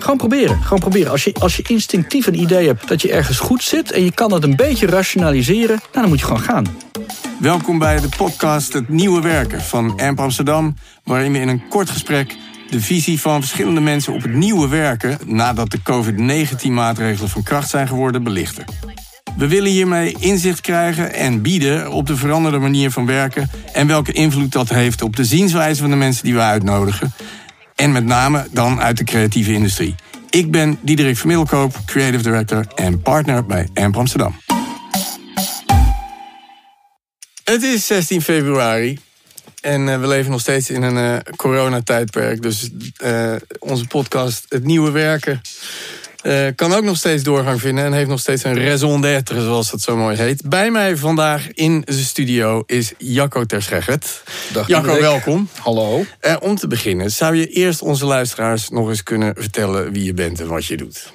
Gewoon proberen. Gewoon proberen. Als je, als je instinctief een idee hebt dat je ergens goed zit... en je kan dat een beetje rationaliseren, nou, dan moet je gewoon gaan. Welkom bij de podcast Het Nieuwe Werken van AMP Amsterdam... waarin we in een kort gesprek de visie van verschillende mensen op het nieuwe werken... nadat de COVID-19-maatregelen van kracht zijn geworden, belichten. We willen hiermee inzicht krijgen en bieden op de veranderde manier van werken... en welke invloed dat heeft op de zienswijze van de mensen die we uitnodigen... en met name dan uit de creatieve industrie. Ik ben Diederik Vermiddelkoop, Creative Director en partner bij AMP Amsterdam. Het is 16 februari en uh, we leven nog steeds in een uh, coronatijdperk. Dus uh, onze podcast Het Nieuwe Werken uh, kan ook nog steeds doorgang vinden en heeft nog steeds een raison d'être, zoals dat zo mooi heet. Bij mij vandaag in de studio is Jacco Terschegget. Dag Jacco, welkom. Hallo. Uh, om te beginnen, zou je eerst onze luisteraars nog eens kunnen vertellen wie je bent en wat je doet?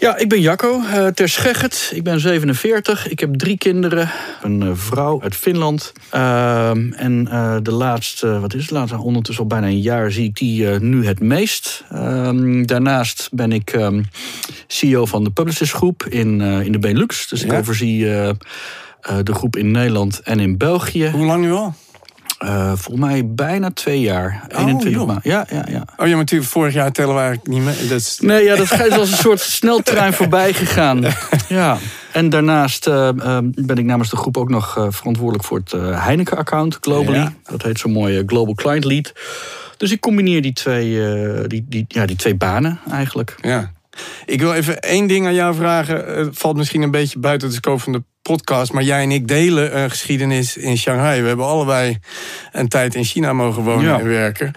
Ja, ik ben Jacco uh, Terschegget. Ik ben 47. Ik heb drie kinderen. Een vrouw uit Finland. Ehm, en de laatste, wat is het? Laatste, ondertussen al bijna een jaar zie ik die nu het meest. Ehm, daarnaast ben ik ehm, CEO van de Publicis Groep in, uh, in de Benelux. Dus ik ja. overzie uh, uh, de groep in Nederland en in België. Hoe lang nu al? volgens mij bijna twee jaar. Oh, 21 maanden. Ja, ja, ja. Oh ja, maar natuurlijk, vorig jaar tellen we eigenlijk niet meer. Dat is... Nee, ja, dat is als een soort sneltrein voorbij gegaan. Ja. En daarnaast uh, ben ik namens de groep ook nog verantwoordelijk voor het Heineken-account globally. Ja. Dat heet zo mooi Global Client Lead. Dus ik combineer die twee, die, die, ja, die twee banen eigenlijk. Ja. Ik wil even één ding aan jou vragen. Het valt misschien een beetje buiten de scope van de podcast. Maar jij en ik delen een geschiedenis in Shanghai. We hebben allebei een tijd in China mogen wonen ja. en werken.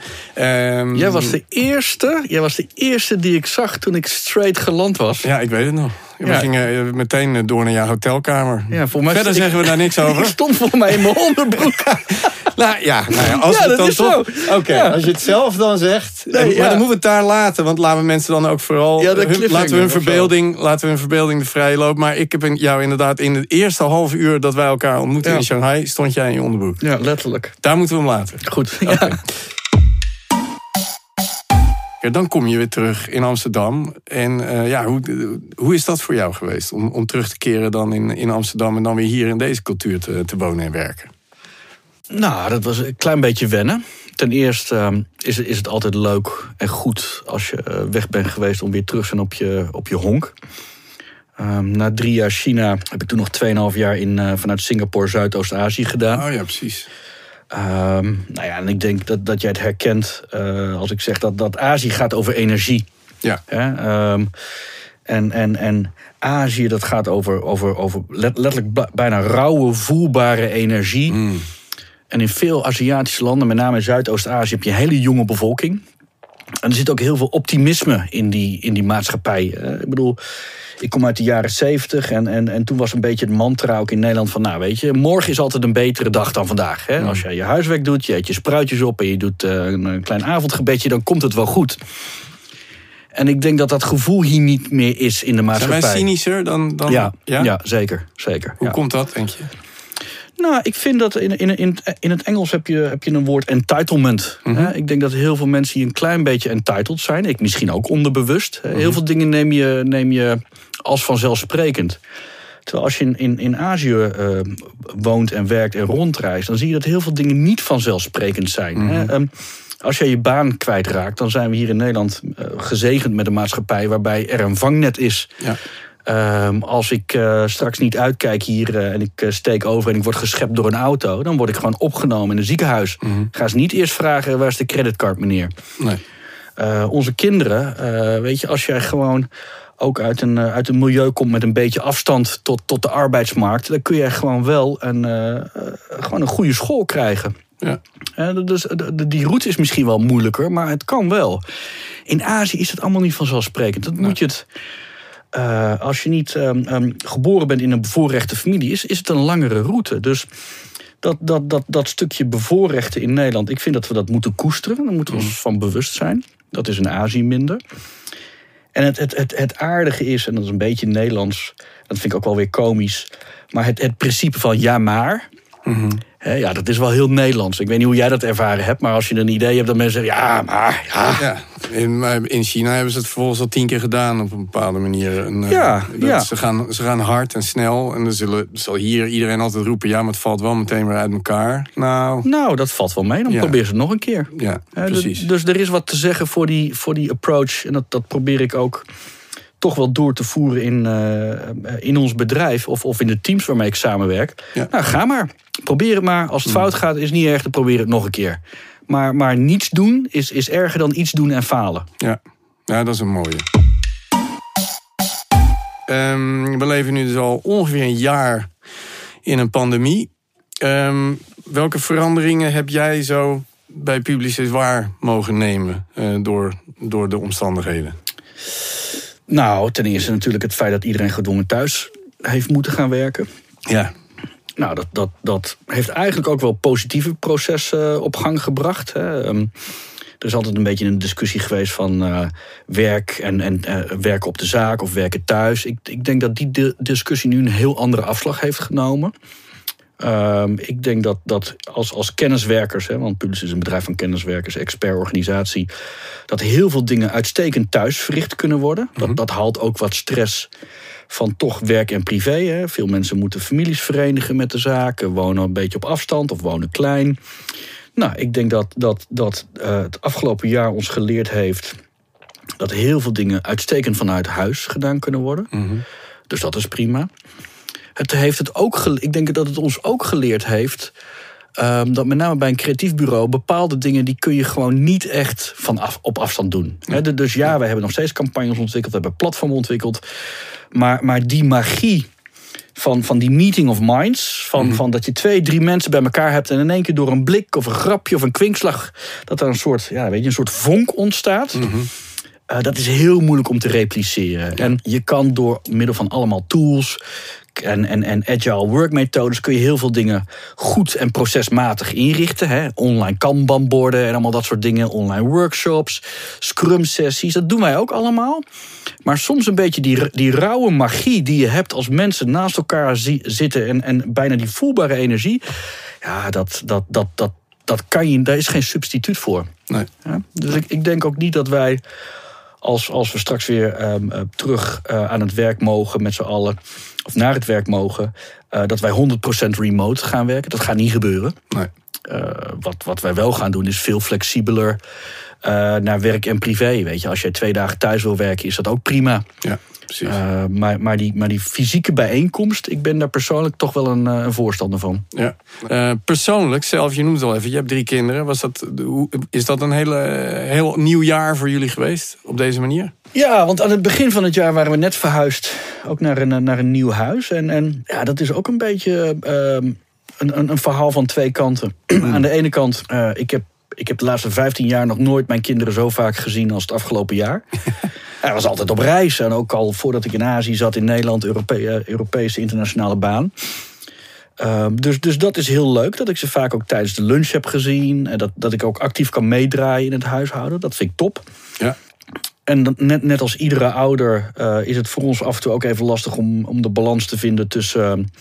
Um, jij, was de eerste, jij was de eerste die ik zag toen ik straight geland was. Ja, ik weet het nog. We ja. gingen meteen door naar jouw hotelkamer. Ja, voor mij Verder zeggen we daar niks over. Ik stond voor mij in mijn onderbroek. nou ja, nou ja als ja, het dan toch. Oké, okay, ja. als je het zelf dan zegt. Nee, maar dan moeten we het daar laten. Want laten we mensen dan ook vooral. Hun, laten, we hun verbeelding, laten we hun verbeelding de vrije loop. Maar ik heb jou inderdaad in het eerste half uur dat wij elkaar ontmoetten in Shanghai. stond jij in je onderbroek. Ja, letterlijk. Daar moeten we hem laten. Goed. Okay. Dan kom je weer terug in Amsterdam. En uh, ja, hoe, hoe is dat voor jou geweest? Om, om terug te keren dan in, in Amsterdam en dan weer hier in deze cultuur te, te wonen en werken? Nou, dat was een klein beetje wennen. Ten eerste uh, is, is het altijd leuk en goed als je weg bent geweest om weer terug te zijn op je, op je honk. Um, na drie jaar China heb ik toen nog 2,5 jaar in, uh, vanuit Singapore Zuidoost-Azië gedaan. Oh ja, precies. Um, nou ja, en ik denk dat, dat jij het herkent uh, als ik zeg dat, dat Azië gaat over energie. Ja. Um, en, en, en Azië, dat gaat over, over, over letterlijk bijna rauwe, voelbare energie. Mm. En in veel Aziatische landen, met name in Zuidoost-Azië, heb je een hele jonge bevolking. En er zit ook heel veel optimisme in die, in die maatschappij. Ik bedoel, ik kom uit de jaren zeventig en, en, en toen was een beetje het mantra ook in Nederland van... nou weet je, morgen is altijd een betere dag dan vandaag. Hè? Als jij je huiswerk doet, je eet je spruitjes op... en je doet uh, een klein avondgebedje, dan komt het wel goed. En ik denk dat dat gevoel hier niet meer is in de maatschappij. Zijn wij cynischer dan... dan ja, ja? ja, zeker. zeker Hoe ja. komt dat, denk je? Nou, ik vind dat in, in, in, in het Engels heb je, heb je een woord entitlement. Mhm. Mm -hmm. Ik denk dat heel veel mensen hier een klein beetje entitled zijn. Ik misschien ook onderbewust. Mhm. Heel veel dingen neem je, neem je als vanzelfsprekend. Terwijl als je in, in, in Azië uh, woont en werkt en rondreist... dan zie je dat heel veel dingen niet vanzelfsprekend zijn. Mhm. Hè? Um, als jij je baan kwijtraakt, dan zijn we hier in Nederland uh, gezegend met een maatschappij... waarbij er een vangnet is... Ja. Um, als ik uh, straks niet uitkijk hier uh, en ik uh, steek over en ik word geschept door een auto, dan word ik gewoon opgenomen in een ziekenhuis. Mm -hmm. Ga ze niet eerst vragen waar is de creditcard, meneer. Nee. onze kinderen, weet je, als jij gewoon ook uit een, uit een milieu komt met een beetje afstand tot, tot de arbeidsmarkt, dan kun je gewoon wel een, gewoon een goede school krijgen. Ja. dus die route is misschien wel moeilijker, maar het kan wel. In Azië is het allemaal niet vanzelfsprekend. Dat Nee. moet je het. Uh, als je niet um, um, geboren bent in een bevoorrechte familie, is, is het een langere route. Dus dat, dat, dat, dat stukje bevoorrechten in Nederland, ik vind dat we dat moeten koesteren. Daar moeten we ons van bewust zijn. Dat is in Azië minder. En het, het, het, het aardige is, en dat is een beetje Nederlands, dat vind ik ook wel weer komisch. Maar het, het principe van ja maar. Mm -hmm. Hè, ja, dat is wel heel Nederlands. Ik weet niet hoe jij dat ervaren hebt, maar als je een idee hebt dat mensen zeggen, ja, maar ja. Ja, in, in China hebben ze het vervolgens al tien keer gedaan op een bepaalde manier. En, eh, Ja, dat- ja. Ze, gaan, ze gaan hard en snel. En dan zullen, zal hier iedereen altijd roepen: ja, maar het valt wel meteen weer uit elkaar. Nou, Nou, dat valt wel mee. Dan Ja. probeer ze het nog een keer. ja, Hè, dus- precies. Dus er is wat te zeggen voor die, voor die approach. En dat, dat probeer ik ook toch wel door te voeren in, eh, in ons bedrijf. Of, of in de teams waarmee ik samenwerk. Ja. Nou, ga maar. Probeer het maar. Als het fout gaat, is niet erg. Dan probeer het nog een keer. Maar, maar niets doen is, is erger dan iets doen en falen. Ja. ja, dat is een mooie. Ehm, we leven nu dus al ongeveer een jaar in een pandemie. Ehm, welke veranderingen heb jij zo bij Publicis waar mogen nemen eh, door, door de omstandigheden? Nou, ten eerste natuurlijk het feit dat iedereen gedwongen thuis heeft moeten gaan werken. Ja, Nou, dat, dat, dat heeft eigenlijk ook wel positieve processen op gang gebracht. Hè. Ehm, er is altijd een beetje een discussie geweest van eh, werk en, en eh, werken op de zaak of werken thuis. Ik, ik denk dat die di- discussie nu een heel andere afslag heeft genomen. Ehm, ik denk dat, dat als, als kenniswerkers, hè, want Publicis is een bedrijf van kenniswerkers, expertorganisatie, dat heel veel dingen uitstekend thuis verricht kunnen worden. Dat, dat haalt ook wat stress van toch werk en privé. Hè. Veel mensen moeten families verenigen met de zaken, wonen een beetje op afstand of wonen klein. Nou, ik denk dat, dat, dat eh, het afgelopen jaar ons geleerd heeft dat heel veel dingen uitstekend vanuit huis gedaan kunnen worden. Dus dat is prima. Het heeft het ook ik denk dat het ons ook geleerd heeft. ehm, dat met name bij een creatief bureau bepaalde dingen die kun je gewoon niet echt van af, op afstand doen. Dus ja, we hebben nog steeds campagnes ontwikkeld, we hebben platformen ontwikkeld. Maar, maar die magie van, van die meeting of minds. Van, van dat je twee, drie mensen bij elkaar hebt. En in één keer door een blik of een grapje of een kwinkslag. dat er een soort, ja, weet je, een soort vonk ontstaat. Eh, dat is heel moeilijk om te repliceren. En je kan door middel van allemaal tools en, en, en agile workmethodes kun je heel veel dingen goed en procesmatig inrichten. Hè? Online kanbanborden en allemaal dat soort dingen. Online workshops, scrum sessies. Dat doen wij ook allemaal. Maar soms een beetje die, die rauwe magie die je hebt als mensen naast elkaar zi- zitten. En, en bijna die voelbare energie. Ja, dat, dat, dat, dat, dat kan je, daar is geen substituut voor. nee. Ja? Dus ik, ik denk ook niet dat wij, als, als we straks weer ehm, eh, terug eh, aan het werk mogen met z'n allen, of naar het werk mogen, eh, dat wij 100% remote gaan werken. Dat gaat niet gebeuren. nee. Eh, wat, wat wij wel gaan doen is veel flexibeler eh, naar werk en privé. Weet je, als jij twee dagen thuis wil werken, is dat ook prima. Ja, precies. Eh, maar, maar, die, maar die fysieke bijeenkomst, ik ben daar persoonlijk toch wel een, een voorstander van. Ja. Persoonlijk, zelf, je noemt het al even, je hebt drie kinderen. Was dat, hoe- is dat een hele, heel nieuw jaar voor jullie geweest op deze manier? Ja, want aan het begin van het jaar waren we net verhuisd. Ook naar een, naar een nieuw huis. En, en ja, dat is ook een beetje ehm, een, een, een verhaal van twee kanten. aan de ene kant, eh, ik, heb, ik heb de laatste 15 jaar nog nooit mijn kinderen zo vaak gezien als het afgelopen jaar. Hij was altijd op reis. En ook al voordat ik in Azië zat, in Nederland, Europe eh, Europese internationale baan. Ehm, dus, dus dat is heel leuk dat ik ze vaak ook tijdens de lunch heb gezien. En dat, dat ik ook actief kan meedraaien in het huishouden. Dat vind ik top. Ja. En net, net als iedere ouder eh, is het voor ons af en toe ook even lastig om, om de balans te vinden tussen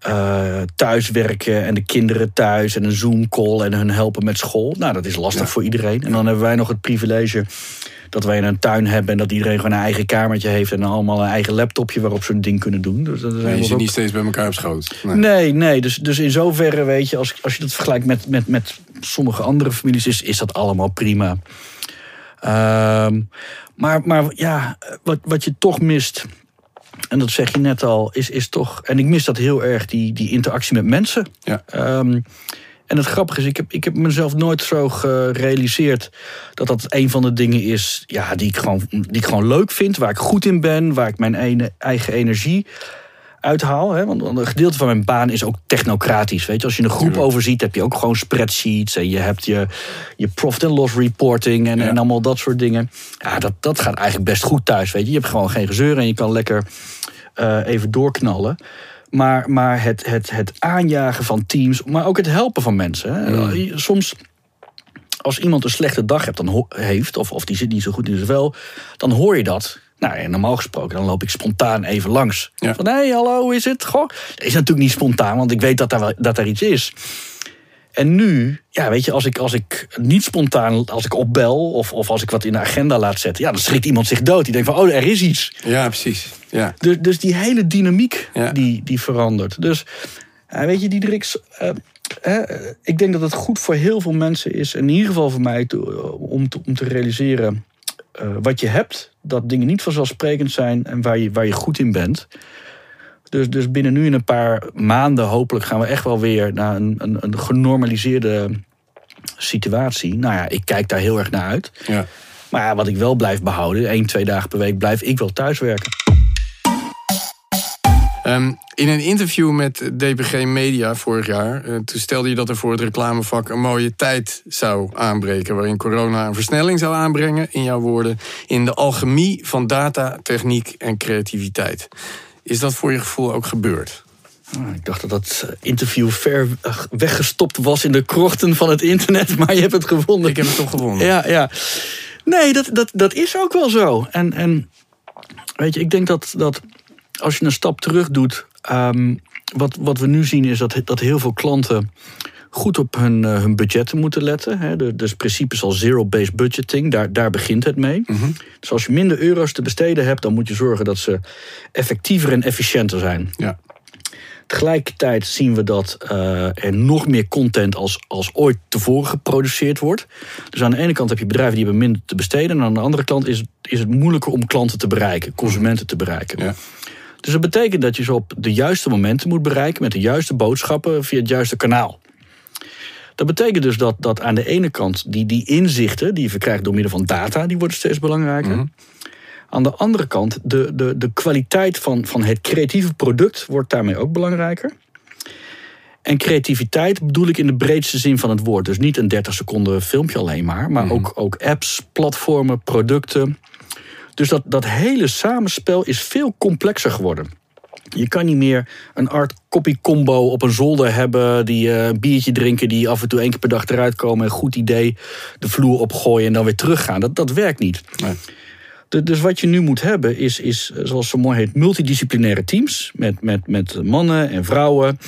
eh, thuiswerken en de kinderen thuis en een Zoom-call en hun helpen met school. Nou, dat is lastig Ja. voor iedereen. En dan hebben wij nog het privilege dat wij een tuin hebben en dat iedereen gewoon een eigen kamertje heeft en allemaal een eigen laptopje waarop ze hun ding kunnen doen. Dus dat is Nee, je ook- zit niet steeds bij elkaar op schoot. Nee. Nee, nee. Dus, dus in zoverre, weet je, als, als je dat vergelijkt met, met, met sommige andere families, is, is dat allemaal prima. Ehm, maar, maar ja, wat, wat je toch mist, en dat zeg je net al, is, is toch, en ik mis dat heel erg, die, die interactie met mensen. Ja. Ehm, en het grappige is, ik heb, ik heb mezelf nooit zo gerealiseerd dat dat een van de dingen is ja, die, ik gewoon, die ik gewoon leuk vind, waar ik goed in ben, waar ik mijn ene, eigen energie uithaal. Hè? Want een gedeelte van mijn baan is ook technocratisch. Weet je? Als je een groep overziet, heb je ook gewoon spreadsheets. En je hebt je, je profit and loss reporting en, Ja. en allemaal dat soort dingen. Ja, dat, dat gaat eigenlijk best goed thuis. Weet je? je hebt gewoon geen gezeur en je kan lekker eh, even doorknallen. Maar, maar het, het, het aanjagen van teams, maar ook het helpen van mensen. Hè? Soms als iemand een slechte dag hebt, dan heeft, of, of die zit niet zo goed in zijn vel, dan hoor je dat. Nou, en normaal gesproken, dan loop ik spontaan even langs. Ja. Van, hé, hey, hallo, is het? Goh. Is natuurlijk niet spontaan, want ik weet dat er, wel, dat er iets is. En nu, ja, weet je, als ik, als ik niet spontaan, als ik opbel of, of als ik wat in de agenda laat zetten, ja, dan schrikt iemand zich dood. Die denkt van, oh, er is iets. Ja, precies. Ja. Dus, dus die hele dynamiek, Ja. die, die verandert. Dus, weet je, Diederik, eh, ik denk dat het goed voor heel veel mensen is, in ieder geval voor mij, om, te, om te realiseren eh, wat je hebt. Dat dingen niet vanzelfsprekend zijn en waar je, waar je goed in bent. Dus, dus binnen nu in een paar maanden hopelijk gaan we echt wel weer naar een, een, een genormaliseerde situatie. Nou ja, ik kijk daar heel erg naar uit. ja. Maar ja, wat ik wel blijf behouden, één, twee dagen per week blijf ik wel thuiswerken. Ehm, in een interview met DPG Media vorig jaar, eh, toen stelde je dat er voor het reclamevak een mooie tijd zou aanbreken. Waarin corona een versnelling zou aanbrengen, in jouw woorden, in de alchemie van data, techniek en creativiteit. Is dat voor je gevoel ook gebeurd? Ah, Ik dacht dat dat interview ver eh, weggestopt was in de krochten van het internet, maar je hebt het gevonden. Ik heb het toch gewonnen. Ja, ja. Nee, dat, dat, dat is ook wel zo. En, en weet je, ik denk dat, dat als je een stap terug doet. ehm, wat, wat we nu zien is dat, dat heel veel klanten goed op hun, eh, hun budgetten moeten letten. Hè. De- Dus principes als zero-based budgeting, daar, daar begint het mee. Dus als je minder euro's te besteden hebt, dan moet je zorgen dat ze effectiever en efficiënter zijn. Ja. Tegelijkertijd zien we dat eh, er nog meer content als, als ooit tevoren geproduceerd wordt. Dus aan de ene kant heb je bedrijven die hebben minder te besteden. En aan de andere kant is, is het moeilijker om klanten te bereiken, consumenten te bereiken. Ja. Dus dat betekent dat je ze op de juiste momenten moet bereiken met de juiste boodschappen via het juiste kanaal. Dat betekent dus dat, dat aan de ene kant die, die inzichten die je verkrijgt door middel van data, die worden steeds belangrijker. Aan de andere kant, de, de, de kwaliteit van, van het creatieve product wordt daarmee ook belangrijker. En creativiteit bedoel ik in de breedste zin van het woord. Dus niet een 30 seconden filmpje alleen maar, maar ook, ook apps, platformen, producten. Dus dat, dat hele samenspel is veel complexer geworden. Je kan niet meer een art copy combo op een zolder hebben, die eh, biertje drinken, die af en toe één keer per dag eruit komen, een goed idee, de vloer opgooien en dan weer teruggaan. Dat, dat werkt niet. Nee. Dus wat je nu moet hebben is, is eh, zoals zo mooi heet, multidisciplinaire teams. Met, met, met mannen en vrouwen.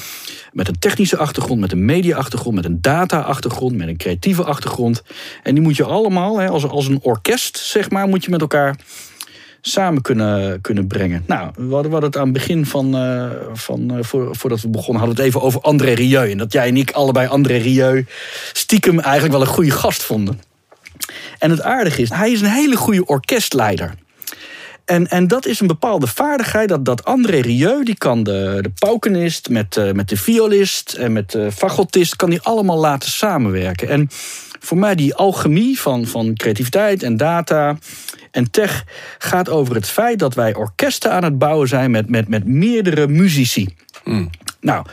Met een technische achtergrond, met een media-achtergrond, met een data-achtergrond, met een creatieve achtergrond. En die moet je allemaal, hè, als, als een orkest, zeg maar, moet je met elkaar samen kunnen, kunnen brengen. Nou, we hadden, we hadden het aan het begin van, eh, van eh, voor, voordat we begonnen, hadden we het even over André Rieu. En dat jij en ik allebei André Rieu stiekem eigenlijk wel een goede gast vonden. En het aardige is, hij is een hele goede orkestleider. En, en dat is een bepaalde vaardigheid. Dat, dat André Rieu, die kan de, de paukenist met, eh, met de violist en met de fagotist, kan die allemaal laten samenwerken. En voor mij die alchemie van, van creativiteit en data en tech gaat over het feit dat wij orkesten aan het bouwen zijn met, met, met meerdere muzici. Nou,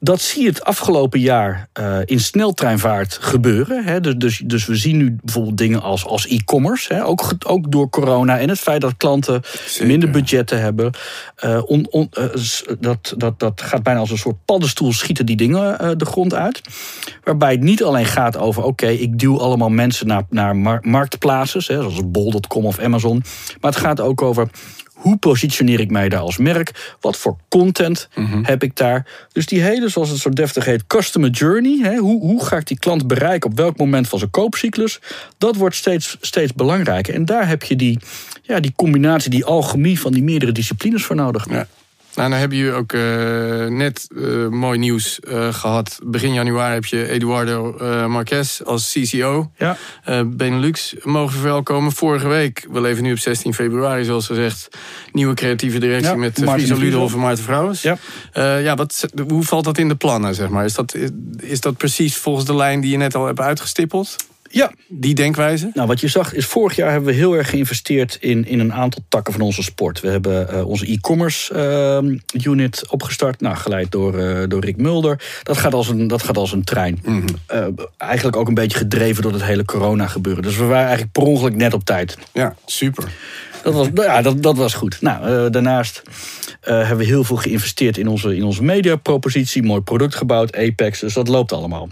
dat zie je het afgelopen jaar eh, in sneltreinvaart gebeuren. Hè. Dus, dus, dus we zien nu bijvoorbeeld dingen als, als e-commerce. Ook, ook door corona en het feit dat klanten Zeker. minder budgetten hebben. Eh, on, on, eh, dat, dat, dat gaat bijna als een soort paddenstoel schieten die dingen de grond uit. Waarbij het niet alleen gaat over... oké, ik duw allemaal mensen naar, naar mar- marktplaatsen... Hè, zoals bol.com of Amazon. Maar het gaat ook over... Hoe positioneer ik mij daar als merk? Wat voor content heb ik daar? Dus die hele, zoals het zo deftig heet, customer journey. Hè, hoe, hoe ga ik die klant bereiken op welk moment van zijn koopcyclus? Dat wordt steeds, steeds belangrijker. En daar heb je die, ja, die combinatie, die alchemie van die meerdere disciplines voor nodig. Ja. Nou, dan hebben jullie ook eh, net eh, mooi nieuws eh, gehad. Begin januari heb je Eduardo Marquez als CCO. Ja. Benelux mogen verwelkomen. Vorige week, we leven nu op 16 februari zoals gezegd... nieuwe creatieve directie Ja, met Friso. Ludolf en Maarten Vrouwens. Ja. Ja, wat, hoe valt dat in de plannen, zeg maar? Is dat, is dat precies volgens de lijn die je net al hebt uitgestippeld? Ja, Die denkwijze? Nou, wat je zag is vorig jaar hebben we heel erg geïnvesteerd in, in een aantal takken van onze sport. We hebben eh, onze e-commerce eh, unit opgestart, nou, geleid door, eh, door Rick Mulder. Dat gaat als een, dat gaat als een trein. Eh, eigenlijk ook een beetje gedreven door het hele corona gebeuren. Dus we waren eigenlijk per ongeluk net op tijd. Ja, super. Dat was, nou ja, dat, dat was goed. Nou, daarnaast eh, hebben we heel veel geïnvesteerd in onze, in onze mediapropositie. Mooi product gebouwd, Apex, dus dat loopt allemaal.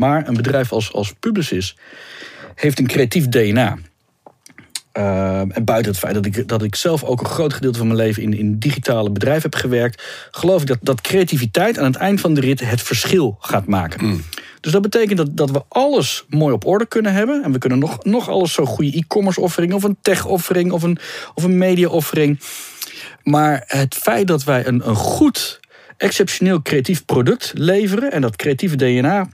Maar een bedrijf als, als Publicis heeft een creatief DNA. Eh, Uh, en buiten het feit dat ik, dat ik zelf ook een groot gedeelte van mijn leven in, in digitale bedrijven heb gewerkt, geloof ik dat, dat creativiteit aan het eind van de rit het verschil gaat maken. Mm. Dus dat betekent dat, dat we alles mooi op orde kunnen hebben. En we kunnen nog, nog alles zo goede e-commerce offering, of een tech offering, of een, of een media offering. Maar het feit dat wij een, een goed, exceptioneel creatief product leveren en dat creatieve DNA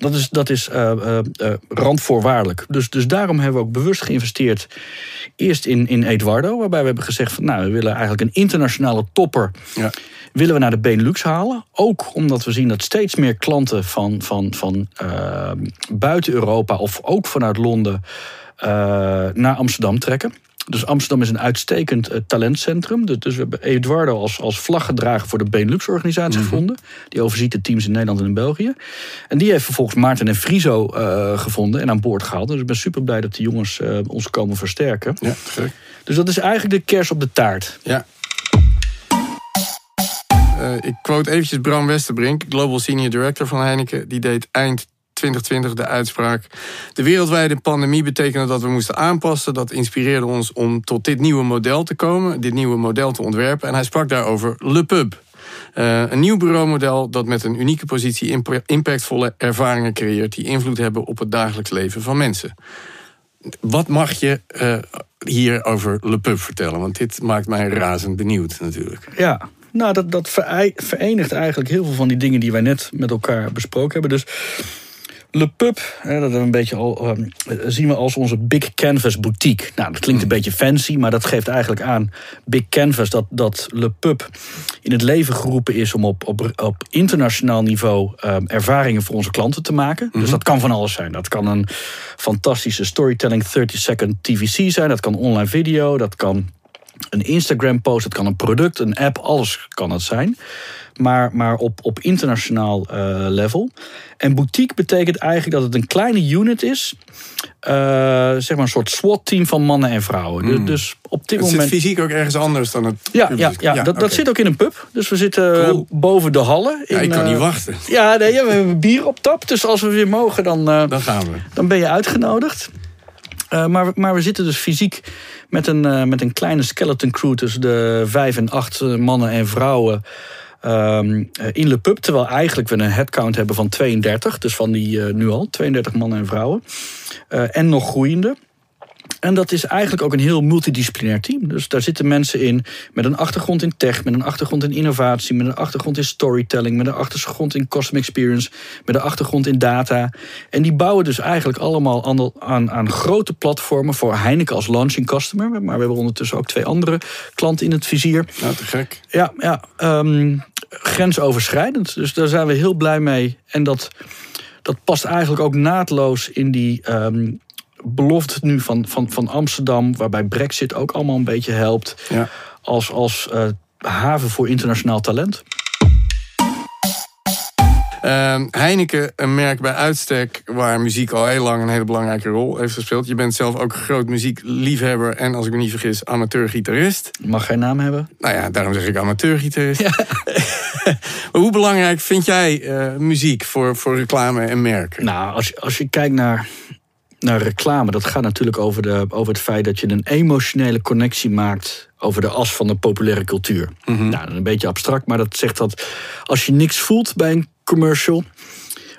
dat is, dat is uh, uh, randvoorwaardelijk. Dus, dus daarom hebben we ook bewust geïnvesteerd. Eerst in, in Eduardo, waarbij we hebben gezegd: van, nou, we willen eigenlijk een internationale topper. Ja. Willen we naar de Benelux halen. Ook omdat we zien dat steeds meer klanten van, van, van buiten Europa of ook vanuit Londen naar Amsterdam trekken. Dus Amsterdam is een uitstekend uh, talentcentrum. Dus, dus, we hebben Eduardo als, als vlaggedrager voor de Benelux-organisatie mhm. gevonden. Die overziet de teams in Nederland en in België. En die heeft vervolgens Maarten en Friso uh, gevonden en aan boord gehaald. Dus ik ben super blij dat die jongens uh, ons komen versterken. Ja, gek. Dus dat is eigenlijk de kers op de taart. Ja. ik quote eventjes Bram Westerbrink, Global Senior Director van Heineken. Die deed eind 2020 de uitspraak. De wereldwijde pandemie betekende dat we moesten aanpassen. Dat inspireerde ons om tot dit nieuwe model te komen, dit nieuwe model te ontwerpen. En hij sprak daarover Le Pub. Uh, een nieuw bureaumodel dat met een unieke positie impactvolle ervaringen creëert die invloed hebben op het dagelijks leven van mensen. Wat mag je uh, hier over Le Pub vertellen? Want dit maakt mij razend benieuwd natuurlijk. Ja, nou, dat, dat verenigt eigenlijk heel veel van die dingen die wij net met elkaar besproken hebben. Dus Le Pub, dat een beetje al, ehm, zien we als onze Big Canvas boutique. Nou, dat klinkt een hmm. beetje fancy, maar dat geeft eigenlijk aan Big Canvas dat, dat Le Pub in het leven geroepen is om op, op, op internationaal niveau ehm, ervaringen voor onze klanten te maken. Dus mhm. dat kan van alles zijn. Dat kan een fantastische storytelling 30-second TVC zijn, dat kan online video, dat kan een Instagram post, dat kan een product, een app, alles kan het zijn maar, maar op, op internationaal uh, level. En boutique betekent eigenlijk dat het een kleine unit is. Uh, zeg maar een soort SWAT-team van mannen en vrouwen. Mm. Dus op dit het moment. zit fysiek ook ergens anders dan het. Ja, ja, ja, dat, dat zit ook in een pub. Dus we zitten cool. boven de hallen. In, ja, ik kan niet wachten. Ja, nee, we hebben bier op tap. Dus als we weer mogen, dan, dan gaan we. Dan ben je uitgenodigd. Uh, maar, maar we zitten dus fysiek met een, uh, met een kleine skeleton crew tussen de vijf en acht mannen en vrouwen. Um, in Le Pub. Terwijl eigenlijk we een headcount hebben van 32. Dus van die uh, nu al, 32 mannen en vrouwen. Uh, en nog groeiende. En dat is eigenlijk ook een heel multidisciplinair team. Dus daar zitten mensen in met een achtergrond in tech, met een achtergrond in innovatie, met een achtergrond in storytelling, met een achtergrond in customer experience, met een achtergrond in data. En die bouwen dus eigenlijk allemaal aan, aan, grote platformen voor Heineken als launching customer. Maar we hebben ondertussen ook twee andere klanten in het vizier. Ja, te gek. Ja, ja um, grensoverschrijdend. Dus daar zijn we heel blij mee. En dat, dat past eigenlijk ook naadloos in die. Um, belofte nu van, van, van Amsterdam, waarbij Brexit ook allemaal een beetje helpt, ja. als, als uh, haven voor internationaal talent. Uh, Heineken, een merk bij uitstek waar muziek al heel lang een hele belangrijke rol heeft gespeeld. Je bent zelf ook een groot muziekliefhebber en als ik me niet vergis, amateurgitarist. Mag geen naam hebben? Nou ja, daarom zeg ik amateurgitarist. Ja. maar hoe belangrijk vind jij uh, muziek voor, voor reclame en merken? Nou, als als je kijkt naar naar reclame, dat gaat natuurlijk over, de, over het feit dat je een emotionele connectie maakt over de as van de populaire cultuur. Mm Nou, een beetje abstract, maar dat zegt dat als je niks voelt bij een commercial,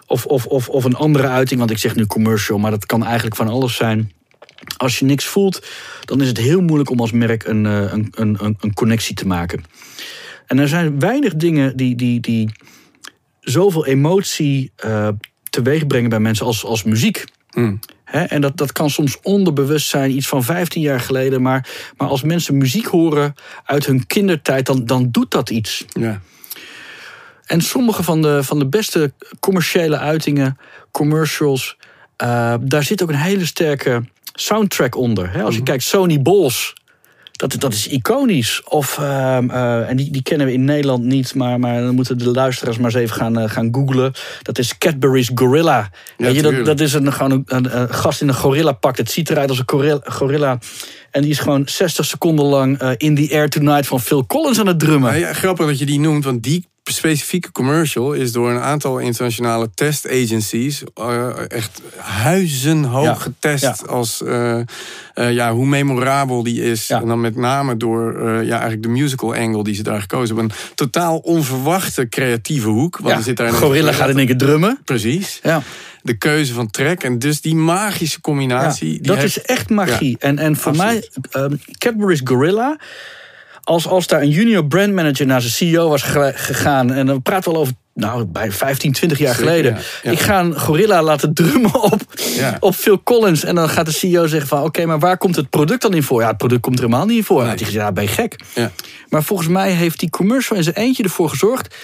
of, of, of, of een andere uiting, want ik zeg nu commercial, maar dat kan eigenlijk van alles zijn. Als je niks voelt, dan is het heel moeilijk om als merk een, eh, een, een, een connectie te maken. En er zijn weinig dingen die, die, die zoveel emotie uh, teweeg brengen bij mensen als, als muziek. Mm en dat, dat kan soms onderbewust zijn, iets van 15 jaar geleden. Maar, maar als mensen muziek horen uit hun kindertijd, dan, dan doet dat iets. Ja. En sommige van de, van de beste commerciële uitingen, commercials, uh, daar zit ook een hele sterke soundtrack onder. als je mhm. kijkt, Sony Bols dat, dat is iconisch. Of, ehm, eh, en die, die kennen we in Nederland niet, maar, maar dan moeten de luisteraars maar eens even gaan, uh, gaan googlen. Dat is Cadbury's Gorilla. Je, dat, dat is een, gewoon een, een, gast in een gorilla pak. Het ziet eruit als een gorilla. En die is gewoon 60 seconden lang uh, In the Air Tonight van Phil Collins aan het drummen. Ja, grappig dat je die noemt, want die specifieke commercial is door een aantal internationale test agencies uh, echt huizenhoog Ja, getest ja. als uh, uh, ja, hoe memorabel die is. Ja. En dan met name door ja, eigenlijk de musical angle die ze daar gekozen hebben. Een totaal onverwachte creatieve hoek. Want er zit daar een- Gorilla gaat in één keer drummen. Precies. Ja. De keuze van track. En dus die magische combinatie. Ja, die dat heeft- is echt magie. En, en voor Absoluut. mij, um, Cadbury's Gorilla. Als, als daar een junior brand manager naar zijn CEO was ge- gegaan. En dan praten we al over. Nou, bij 15, 20 jaar Zeker, geleden. ja. Ja. Ik ga een gorilla laten drummen op, Ja. op Phil Collins. En dan gaat de CEO zeggen van... Oké, maar waar komt het product dan in voor? Ja, het product komt er helemaal niet in voor. Nee. Had hij gezegd, ja, ben je gek. Ja. Maar volgens mij heeft die commercial in zijn eentje ervoor gezorgd...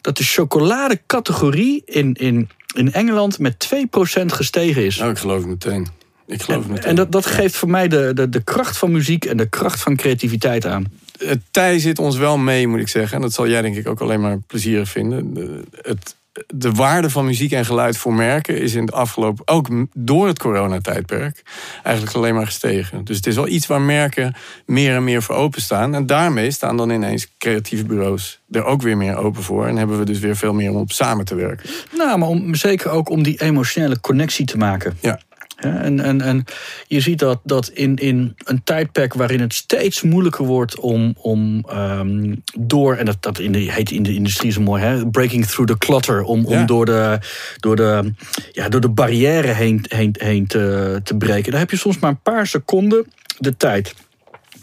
dat de chocoladecategorie in, in, in Engeland met 2% gestegen is. Nou, ik geloof het meteen. Ik geloof het meteen. En dat, dat geeft voor mij de, de, de kracht van muziek en de kracht van creativiteit aan. Het tij zit ons wel mee, moet ik zeggen. En dat zal jij denk ik ook alleen maar plezierig vinden. De, het, de waarde van muziek en geluid voor merken is in het afgelopen, ook door het coronatijdperk, eigenlijk alleen maar gestegen. Dus het is wel iets waar merken meer en meer voor openstaan. En daarmee staan dan ineens creatieve bureaus er ook weer meer open voor. En hebben we dus weer veel meer om op samen te werken. Nou, maar om, zeker ook om die emotionele connectie te maken. Ja. En, en, en je ziet dat, dat in, in een tijdperk waarin het steeds moeilijker wordt om, om ehm, door, en dat, dat in de, heet in de industrie zo mooi, hè, breaking through the clutter, om, om door, de, door, de, ja, door de barrière heen, heen, heen te, te breken. Daar heb je soms maar een paar seconden de tijd.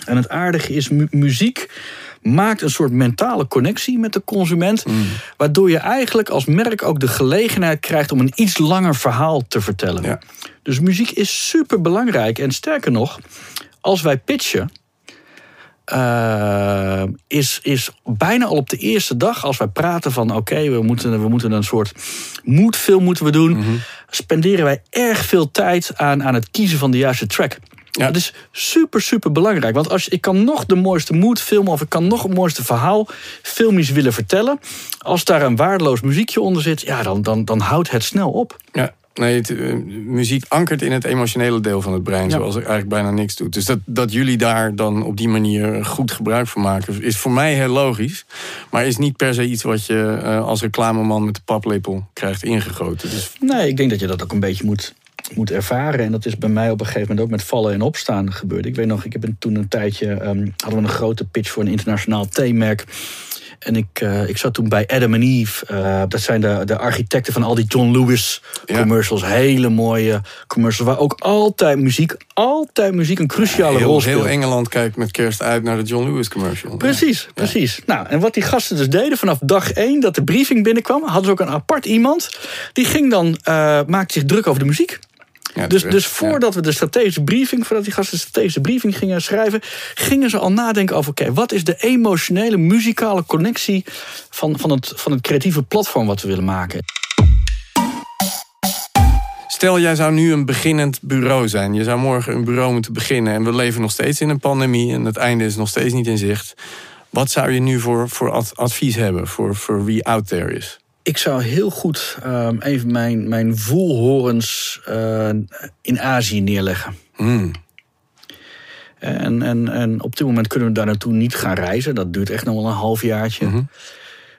En het aardige is, mu- muziek maakt een soort mentale connectie met de consument. Mm. Waardoor je eigenlijk als merk ook de gelegenheid krijgt om een iets langer verhaal te vertellen. Ja. Dus muziek is super belangrijk. En sterker nog, als wij pitchen. eh, is, is bijna al op de eerste dag, als wij praten van oké, we, moeten, we moeten een soort moodfilm moeten we doen, Mhm. spenderen wij erg veel tijd aan, aan het kiezen van de juiste track. Ja. Dat is super, super belangrijk. Want als, ik kan nog de mooiste mood filmen of ik kan nog het mooiste verhaal filmisch willen vertellen. Als daar een waardeloos muziekje onder zit, ja, dan, dan, dan houdt het snel op. Ja, nee, het, eh, muziek ankert in het emotionele deel van het brein, Ja. zoals er eigenlijk bijna niks doet. Dus dat, dat jullie daar dan op die manier goed gebruik van maken, is voor mij heel logisch. Maar is niet per se iets wat je eh, als reclameman met de paplepel krijgt ingegoten. Dus Nee, ik denk dat je dat ook een beetje moet, moet ervaren. En dat is bij mij op een gegeven moment ook met vallen en opstaan gebeurd. Ik weet nog, ik heb toen een tijdje ehm, hadden we een grote pitch voor een internationaal theemerk. En ik, eh, ik zat toen bij Adam and Eve. eh, dat zijn de, de architecten van al die John Lewis Ja. commercials. Hele mooie commercials. Waar ook altijd muziek, altijd muziek een cruciale rol heel, speelt. heel Engeland kijkt met kerst uit naar de John Lewis commercial. Precies, precies. Nou, en wat die gasten dus deden vanaf dag één dat de briefing binnenkwam, hadden ze ook een apart iemand. Die ging dan, eh maakte zich druk over de muziek. Ja, Dus, dus voordat we de strategische briefing, voordat die gasten de strategische briefing gingen schrijven, gingen ze al nadenken over: oké, wat is de emotionele, muzikale connectie van, van, het, van het creatieve platform wat we willen maken? Stel, jij zou nu een beginnend bureau zijn. Je zou morgen een bureau moeten beginnen. En we leven nog steeds in een pandemie. En het einde is nog steeds niet in zicht. Wat zou je nu voor, voor ad- advies hebben voor, voor wie out there is? Ik zou heel goed ehm, even mijn, mijn voelhorens eh, in Azië neerleggen. Hmm. En, en, en op dit moment kunnen we daar naartoe niet gaan reizen. Dat duurt echt nog wel een halfjaartje. Mhm.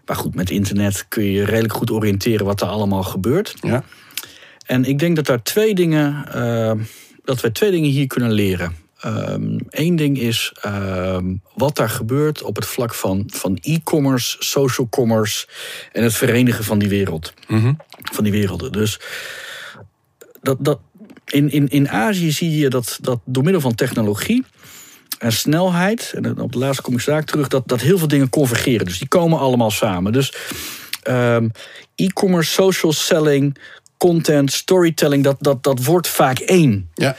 Maar goed, met internet kun je je redelijk goed oriënteren wat er allemaal gebeurt. Ja. En ik denk dat daar twee dingen, eh, dat we twee dingen hier kunnen leren. Eén ding is ehm, wat daar gebeurt op het vlak van, van e-commerce, social commerce en het verenigen van die wereld. Mhm. Van die werelden. Dus dat, dat, in, in, in Azië zie je dat, dat door middel van technologie en snelheid, en op het laatste kom ik straks terug, dat, dat heel veel dingen convergeren. Dus die komen allemaal samen. Dus ehm, e-commerce, social selling, content, storytelling, dat, dat, dat wordt vaak één. Ja.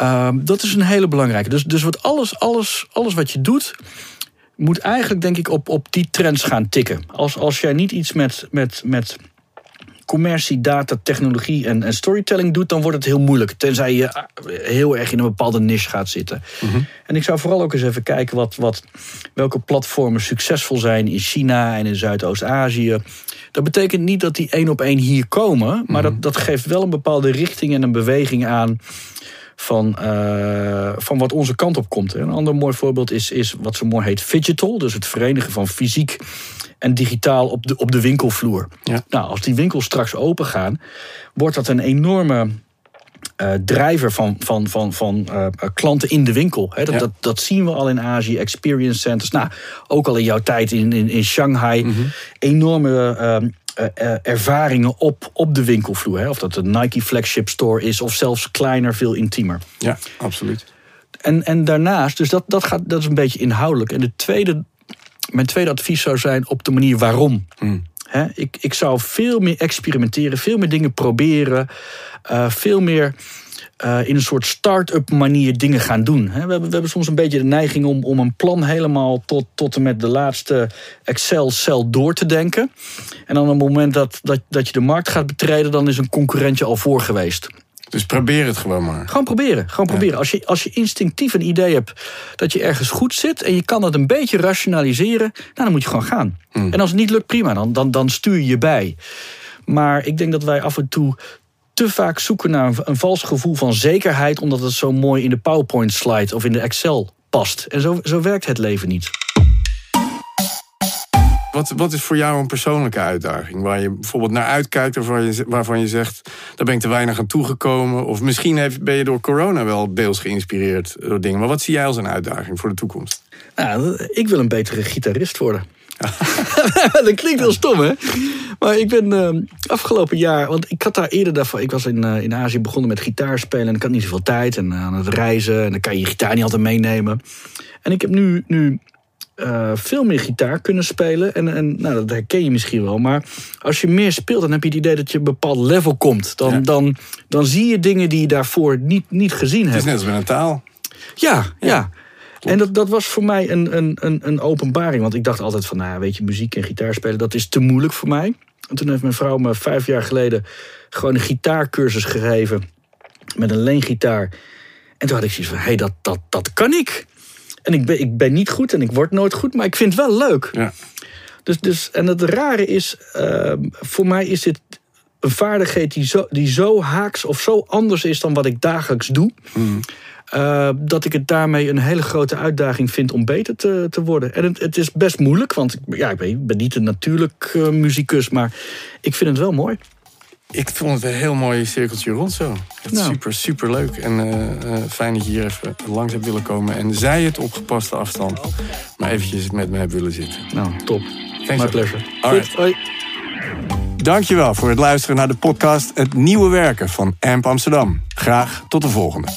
Ehm, dat is een hele belangrijke. Dus, dus wat alles, alles, alles wat je doet, moet eigenlijk denk ik op, op die trends gaan tikken. Als, als jij niet iets met, met, met commercie, data, technologie en, en storytelling doet, dan wordt het heel moeilijk. Tenzij je ah, heel erg in een bepaalde niche gaat zitten. En ik zou vooral ook eens even kijken wat, wat, welke platformen succesvol zijn in China en in Zuidoost-Azië. Dat betekent niet dat die één op één hier komen, maar dat, dat geeft wel een bepaalde richting en een beweging aan van, eh, van wat onze kant op komt. Een ander mooi voorbeeld is, is wat zo mooi heet digital. Dus het verenigen van fysiek en digitaal op de, op de winkelvloer. Ja. Nou, als die winkels straks open gaan, wordt dat een enorme eh, drijver van, van, van, van eh, klanten in de winkel. Dat, Ja. dat, dat zien we al in Azië, experience centers. Nou, ook al in jouw tijd in, in, in Shanghai. Enorme ehm, eh, ervaringen op, op de winkelvloer. Hè. Of dat een Nike flagship store is, of zelfs kleiner, veel intiemer. Ja, absoluut. En, en daarnaast, dus dat, dat, gaat, dat is een beetje inhoudelijk. En de tweede, mijn tweede advies zou zijn op de manier waarom. Ik, ik zou veel meer experimenteren, veel meer dingen proberen. eh, veel meer eh, in een soort start-up manier dingen gaan doen. We, hebben, we hebben soms een beetje de neiging om, om een plan helemaal tot, tot en met de laatste Excel-cel door te denken. En dan op het moment dat, dat, dat je de markt gaat betreden, dan is een concurrentje al voor geweest. Dus probeer het gewoon maar. Gewoon proberen. Gewoon proberen. Als, je, als je instinctief een idee hebt dat je ergens goed zit en je kan dat een beetje rationaliseren, nou, dan moet je gewoon gaan. En als het niet lukt, prima, dan, dan, dan stuur je je bij. Maar ik denk dat wij af en toe te vaak zoeken naar een, een vals gevoel van zekerheid, omdat het zo mooi in de PowerPoint-slide of in de Excel past. En zo, zo werkt het leven niet. Wat, wat is voor jou een persoonlijke uitdaging? Waar je bijvoorbeeld naar uitkijkt of waar je, waarvan je zegt... daar ben ik te weinig aan toegekomen. Of misschien heeft, ben je door corona wel deels geïnspireerd door dingen. Maar wat zie jij als een uitdaging voor de toekomst? Nou, ik wil een betere gitarist worden. dat klinkt heel stom, hè? Maar ik ben eh, afgelopen jaar... Want ik had daar eerder daarvan... Ik was in, eh, in Azië begonnen met gitaarspelen... en ik had niet zoveel tijd en eh, aan het reizen... en dan kan je je gitaar niet altijd meenemen. En ik heb nu, nu eh, veel meer gitaar kunnen spelen. En, en nou, dat herken je misschien wel. Maar als je meer speelt, dan heb je het idee dat je een bepaald level komt. Dan, Ja. dan, dan zie je dingen die je daarvoor niet, niet gezien Het hebt. is net als met een taal. Ja, ja. En dat, dat was voor mij een, een, een, een openbaring. Want ik dacht altijd van, nou, weet je, muziek en gitaar spelen, dat is te moeilijk voor mij. En toen heeft mijn vrouw me vijf jaar geleden gewoon een gitaarcursus gegeven. Met een leengitaar. En toen had ik zoiets van, hé, hey, dat, dat, dat kan ik. En ik ben, ik ben niet goed en ik word nooit goed, maar ik vind het wel leuk. Ja. Dus, dus, en het rare is, ehm, voor mij is dit een vaardigheid die zo, die zo haaks of zo anders is dan wat ik dagelijks doe. eh, dat ik het daarmee een hele grote uitdaging vind om beter te, te worden. En het, het is best moeilijk, want ik- ja, ik, ben, ik ben niet een natuurlijk eh, muzikus, maar ik vind het wel mooi. Ik vond het een heel mooi cirkeltje rond zo. Nou. super, super leuk. En eh, eh, fijn dat je hier even langs hebt willen komen. En zij het op gepaste afstand. Maar eventjes met me hebt willen zitten. Nou, top. My man. pleasure. Goed, hoi. Dankjewel voor het luisteren naar de podcast Het Nieuwe Werken van AMP Amsterdam. Graag tot de volgende.